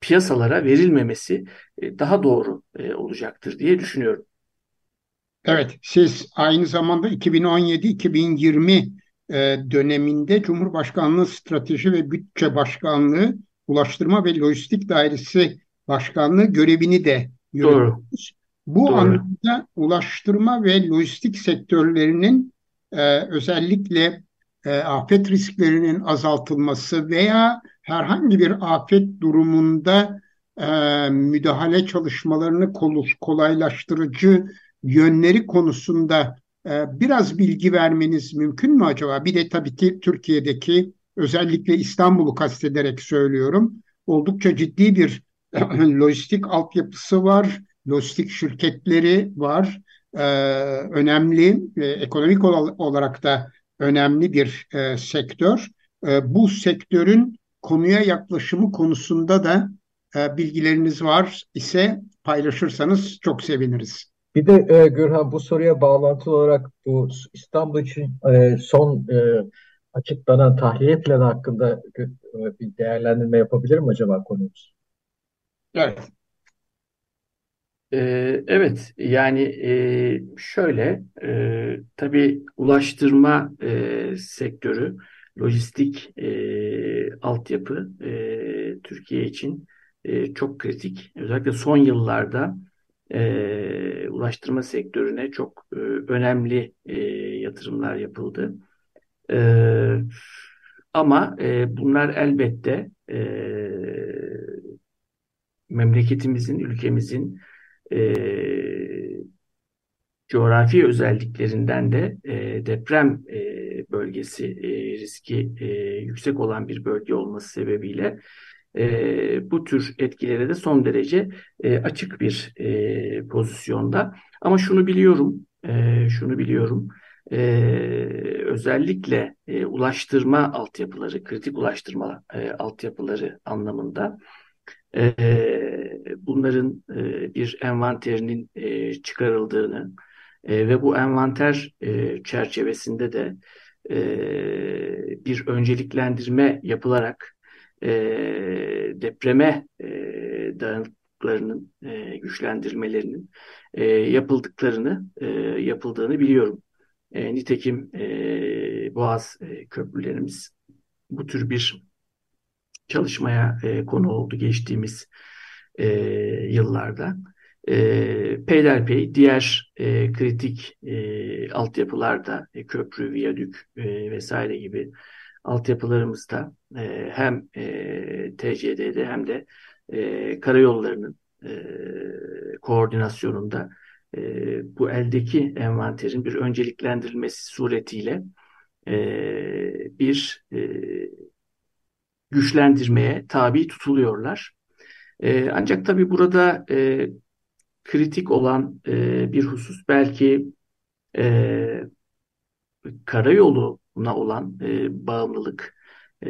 piyasalara verilmemesi e, daha doğru e, olacaktır diye düşünüyorum. Evet, siz aynı zamanda 2017-2020 e, döneminde Cumhurbaşkanlığı Strateji ve Bütçe Başkanlığı Ulaştırma ve Lojistik Dairesi Başkanlığı görevini de yürüttünüz. Bu Doğru. anlamda ulaştırma ve lojistik sektörlerinin e, özellikle e, afet risklerinin azaltılması veya herhangi bir afet durumunda e, müdahale çalışmalarını kolaylaştırıcı yönleri konusunda e, biraz bilgi vermeniz mümkün mü acaba? Bir de tabii ki Türkiye'deki özellikle İstanbul'u kastederek söylüyorum. Oldukça ciddi bir lojistik altyapısı var, lojistik şirketleri var. Ee, önemli, e, ekonomik olarak da önemli bir e, sektör. E, bu sektörün konuya yaklaşımı konusunda da e, bilgileriniz var ise paylaşırsanız çok seviniriz. Bir de e, Gürhan bu soruya bağlantılı olarak bu İstanbul için e, son e, açıklanan tahliye planı hakkında e, bir değerlendirme yapabilir mi acaba konumuz? Evet. Ee, evet yani e, şöyle e, tabii ulaştırma e, sektörü lojistik e, altyapı e, Türkiye için çok kritik. Özellikle son yıllarda ulaştırma sektörüne çok önemli yatırımlar yapıldı. Ama bunlar elbette e, memleketimizin, ülkemizin e, coğrafi özelliklerinden de e, deprem e, bölgesi e, riski e, yüksek olan bir bölge olması sebebiyle e, bu tür etkilere de son derece e, açık bir e, pozisyonda. Ama şunu biliyorum, e, şunu biliyorum. E, özellikle e, ulaştırma altyapıları, kritik ulaştırma e, altyapıları anlamında e, bunların e, bir envanterinin e, çıkarıldığını e, ve bu envanter e, çerçevesinde de e, bir önceliklendirme yapılarak e, depreme e, dayanıklarının e, güçlendirmelerinin e, yapıldıklarını e, yapıldığını biliyorum. E, nitekim e, Boğaz e, köprülerimiz bu tür bir çalışmaya e, konu oldu geçtiğimiz e, yıllarda. E, peyderpey diğer e, kritik e, altyapılarda e, köprü, viyadük e, vesaire gibi altyapılarımızda e, hem e, TCD'de hem de e, karayollarının e, koordinasyonunda e, bu eldeki envanterin bir önceliklendirilmesi suretiyle e, bir e, güçlendirmeye tabi tutuluyorlar. E, ancak tabii burada e, kritik olan e, bir husus belki e, karayoluna olan e, bağımlılık e,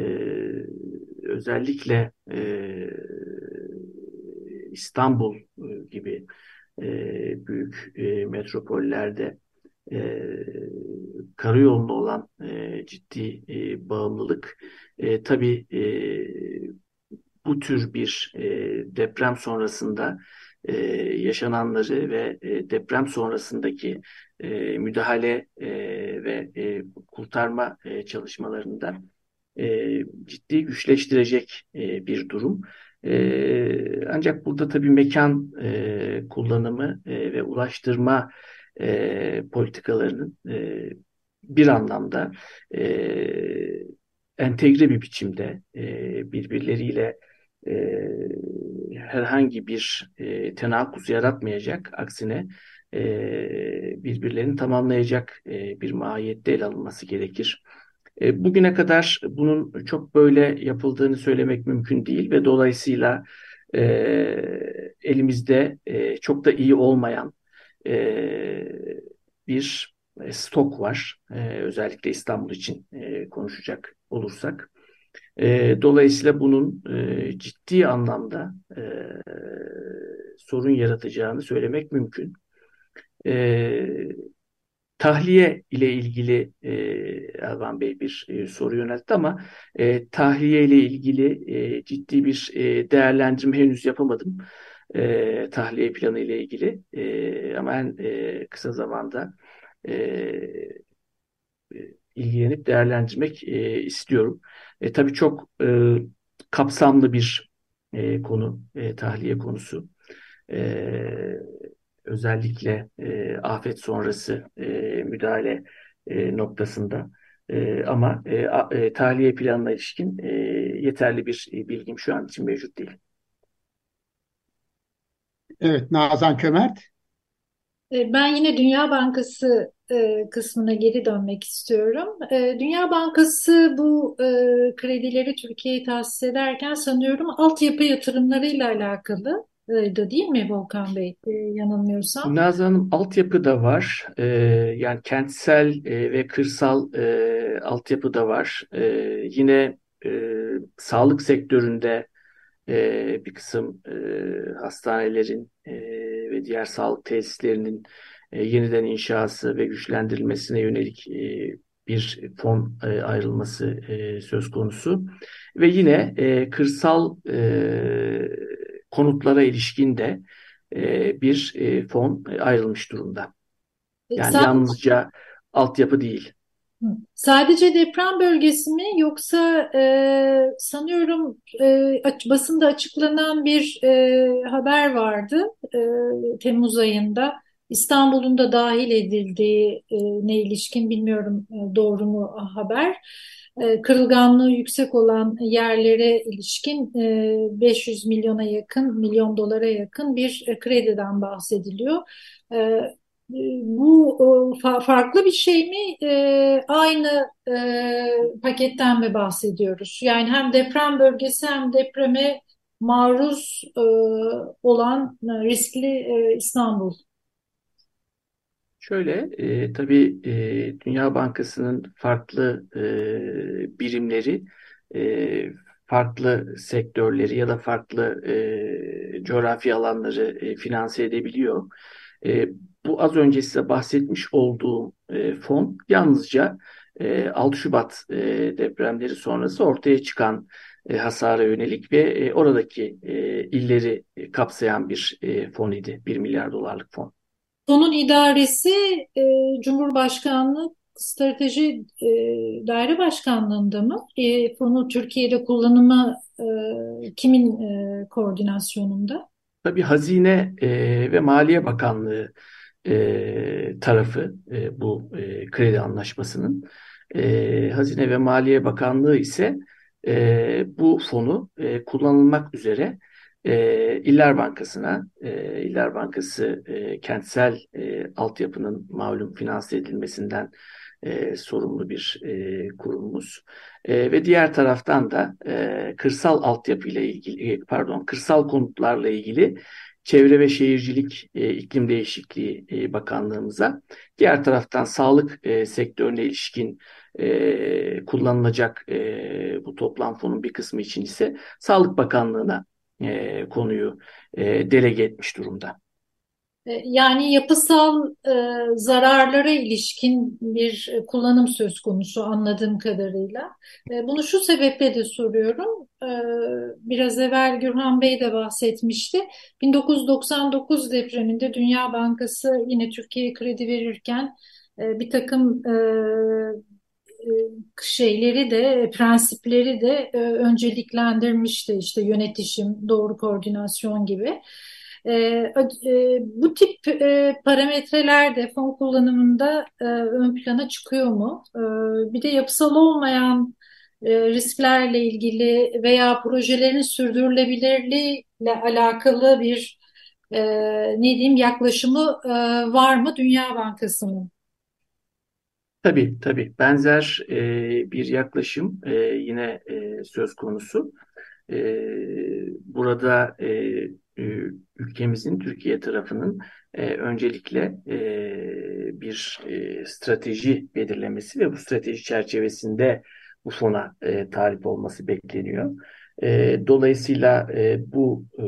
özellikle e, İstanbul e, gibi e, büyük e, metropollerde e, karayoluna olan e, ciddi e, bağımlılık e, tabii e, bu tür bir e, deprem sonrasında e, yaşananları ve e, deprem sonrasındaki e, müdahale e, ve e, kurtarma e, çalışmalarında e, ciddi güçleştirecek e, bir durum. E, ancak burada tabii mekan e, kullanımı e, ve ulaştırma e, politikalarının e, bir anlamda e, entegre bir biçimde e, birbirleriyle e, herhangi bir e, tenakuz yaratmayacak, aksine e, birbirlerini tamamlayacak e, bir mahiyette ele alınması gerekir. E, bugüne kadar bunun çok böyle yapıldığını söylemek mümkün değil ve dolayısıyla e, elimizde e, çok da iyi olmayan e, bir stok var. E, özellikle İstanbul için e, konuşacak olursak. E, dolayısıyla bunun e, ciddi anlamda e, sorun yaratacağını söylemek mümkün. E, tahliye ile ilgili e, Elvan Bey bir e, soru yöneltti ama e, tahliye ile ilgili e, ciddi bir e, değerlendirme henüz yapamadım. e, tahliye planı ile ilgili e, ama en e, kısa zamanda e, ilgilenip değerlendirmek e, istiyorum. E, tabii çok e, kapsamlı bir e, konu, e, tahliye konusu. E, özellikle e, afet sonrası e, müdahale e, noktasında. E, ama e, e, tahliye planına ilişkin e, yeterli bir e, bilgim şu an için mevcut değil. Evet, Nazan Kömert. E, ben yine Dünya Bankası e, kısmına geri dönmek istiyorum. E, Dünya Bankası bu kredileri Türkiye'ye tahsis ederken sanıyorum altyapı yatırımlarıyla alakalı değil mi Volkan Bey yanılmıyorsam? Nazan Hanım altyapı da var. yani kentsel ve kırsal altyapı da var. yine sağlık sektöründe bir kısım hastanelerin ve diğer sağlık tesislerinin e, yeniden inşası ve güçlendirilmesine yönelik e, bir fon e, ayrılması e, söz konusu. Ve yine e, kırsal e, konutlara ilişkin de e, bir e, fon ayrılmış durumda. E, yani Sen... yalnızca altyapı değil. Sadece deprem bölgesi mi yoksa e, sanıyorum e, basında açıklanan bir e, haber vardı e, Temmuz ayında. İstanbul'un da dahil edildiği e, ne ilişkin bilmiyorum e, doğru mu haber. E, kırılganlığı yüksek olan yerlere ilişkin e, 500 milyona yakın, milyon dolara yakın bir e, krediden bahsediliyor. E, bu farklı bir şey mi? E, aynı e, paketten mi bahsediyoruz? Yani hem deprem bölgesi hem depreme maruz e, olan riskli İstanbul. Şöyle, e, tabii e, Dünya Bankası'nın farklı e, birimleri, e, farklı sektörleri ya da farklı e, coğrafi alanları e, finanse edebiliyor. E, bu az önce size bahsetmiş olduğum e, fon yalnızca e, 6 Şubat e, depremleri sonrası ortaya çıkan e, hasara yönelik ve e, oradaki e, illeri kapsayan bir e, fon idi. 1 milyar dolarlık fon. Fonun idaresi e, Cumhurbaşkanlığı Strateji e, Daire Başkanlığı'nda mı? E, fonu Türkiye'de kullanımı e, kimin e, koordinasyonunda? Tabii Hazine e, ve Maliye Bakanlığı e, tarafı e, bu e, kredi anlaşmasının. E, Hazine ve Maliye Bakanlığı ise e, bu fonu e, kullanılmak üzere e, İller Bankası'na, e, İller Bankası e, kentsel e, altyapının malum finanse edilmesinden e, sorumlu bir e, kurumumuz. E, ve diğer taraftan da e, kırsal altyapı ile ilgili, e, pardon, kırsal konutlarla ilgili Çevre ve Şehircilik e, İklim Değişikliği e, Bakanlığımıza, diğer taraftan sağlık e, sektörüne ilişkin e, kullanılacak e, bu toplam fonun bir kısmı için ise Sağlık Bakanlığı'na e, konuyu e, delege etmiş durumda. E, yani yapısal e, zararlara ilişkin bir kullanım söz konusu anladığım kadarıyla. E, bunu şu sebeple de soruyorum. E, biraz evvel Gürhan Bey de bahsetmişti. 1999 depreminde Dünya Bankası yine Türkiye'ye kredi verirken e, bir takım e, e, şeyleri de prensipleri de e, önceliklendirmişti işte yönetişim, doğru koordinasyon gibi. E, bu tip parametreler de fon kullanımında ön plana çıkıyor mu? Bir de yapısal olmayan risklerle ilgili veya projelerin sürdürülebilirliğiyle alakalı bir ne diyeyim yaklaşımı var mı Dünya Bankası'nın? Tabii tabii benzer e, bir yaklaşım e, yine e, söz konusu. E, burada e, e, ülkemizin Türkiye tarafının e, öncelikle e, bir e, strateji belirlemesi ve bu strateji çerçevesinde bu fona e, talip olması bekleniyor. E, dolayısıyla e, bu e,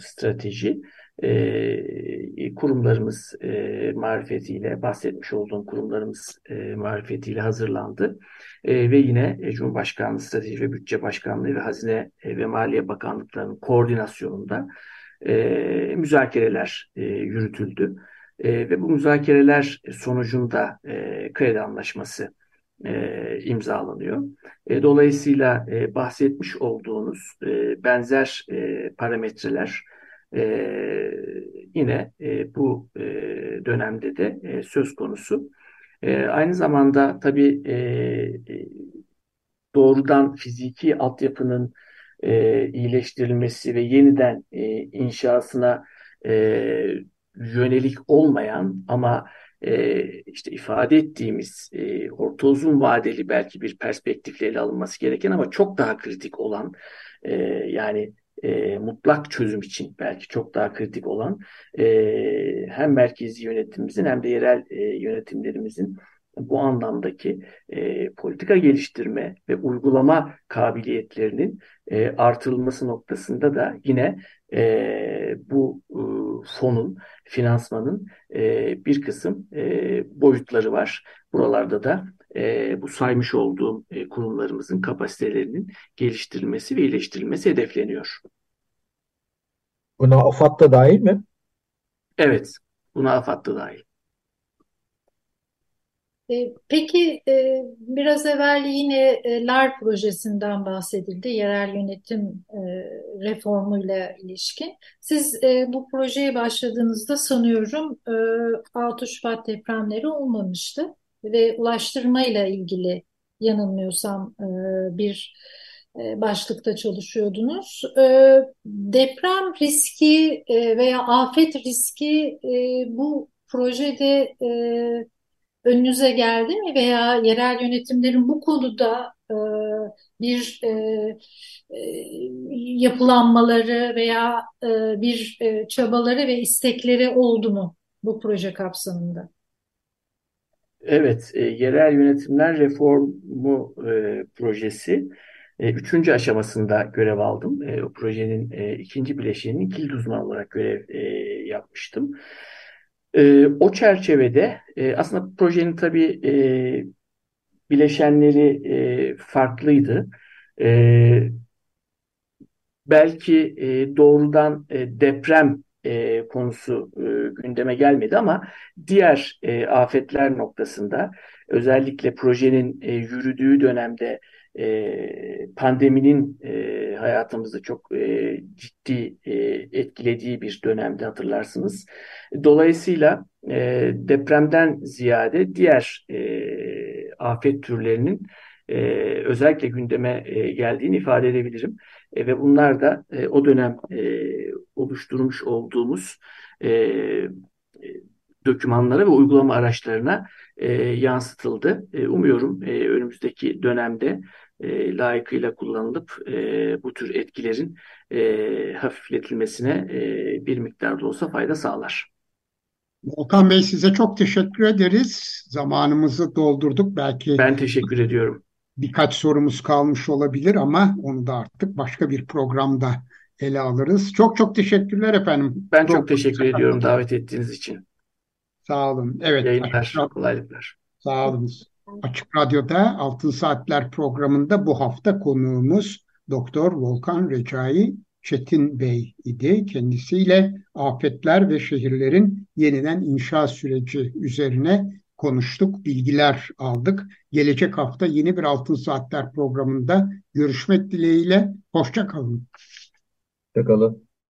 strateji e, kurumlarımız e, marifetiyle, bahsetmiş olduğum kurumlarımız e, marifetiyle hazırlandı. E, ve yine e, Cumhurbaşkanlığı Strateji ve Bütçe Başkanlığı ve Hazine e, ve Maliye Bakanlıklarının koordinasyonunda e, müzakereler e, yürütüldü. E, ve bu müzakereler sonucunda e, kredi anlaşması e, imzalanıyor. E, dolayısıyla e, bahsetmiş olduğunuz e, benzer e, parametreler e, yine e, bu e, dönemde de e, söz konusu. E, aynı zamanda tabii e, e doğrudan fiziki altyapının e, iyileştirilmesi ve yeniden e, inşasına e, yönelik olmayan ama e, işte ifade ettiğimiz e, orta uzun vadeli belki bir perspektifle ele alınması gereken ama çok daha kritik olan e, yani e, mutlak çözüm için belki çok daha kritik olan e, hem merkezi yönetimimizin hem de yerel e, yönetimlerimizin bu anlamdaki e, politika geliştirme ve uygulama kabiliyetlerinin e, artırılması noktasında da yine e, bu e, fonun, finansmanın e, bir kısım e, boyutları var. Buralarda da e, bu saymış olduğum e, kurumlarımızın kapasitelerinin geliştirilmesi ve iyileştirilmesi hedefleniyor. Buna AFAD da dahil mi? Evet, buna AFAD da dahil. E, peki e, biraz evvel yine e, LAR projesinden bahsedildi, yerel yönetim reformuyla ilişkin. Siz bu projeye başladığınızda sanıyorum 6 Şubat depremleri olmamıştı ve ulaştırmayla ilgili yanılmıyorsam bir başlıkta çalışıyordunuz. Deprem riski veya afet riski bu projede önünüze geldi mi veya yerel yönetimlerin bu konuda e, bir e, e, yapılanmaları veya e, bir e, çabaları ve istekleri oldu mu bu proje kapsamında? Evet, e, yerel yönetimler reformu e, projesi e, üçüncü aşamasında görev aldım. E, o projenin e, ikinci bileşiğinin kilit uzmanı olarak görev e, yapmıştım. E, o çerçevede e, aslında projenin tabii e, bileşenleri e, farklıydı. E, belki e, doğrudan e, deprem e, konusu e, gündeme gelmedi ama diğer e, afetler noktasında özellikle projenin e, yürüdüğü dönemde e, pandeminin e, hayatımızı çok e, ciddi e, etkilediği bir dönemde hatırlarsınız. Dolayısıyla e, depremden ziyade diğer e, afet türlerinin e, özellikle gündeme e, geldiğini ifade edebilirim. E, ve bunlar da e, o dönem e, oluşturmuş olduğumuz e, dokümanlara ve uygulama araçlarına e, yansıtıldı. E, umuyorum e, önümüzdeki dönemde e, layıkıyla kullanılıp e, bu tür etkilerin e, hafifletilmesine e, bir miktar da olsa fayda sağlar. Volkan Bey size çok teşekkür ederiz. Zamanımızı doldurduk. Belki ben teşekkür ediyorum. Birkaç sorumuz kalmış olabilir ama onu da artık başka bir programda ele alırız. Çok çok teşekkürler efendim. Ben çok teşekkür ediyorum davet ettiğiniz için. Sağ olun. Evet. Yayınlar, açık, kolaylıklar. Sağ olun. Açık Radyo'da Altın Saatler programında bu hafta konuğumuz Doktor Volkan Recai Çetin Bey idi. Kendisiyle afetler ve şehirlerin yeniden inşa süreci üzerine konuştuk, bilgiler aldık. Gelecek hafta yeni bir Altın Saatler programında görüşmek dileğiyle. Hoşça kalın. Hoşça.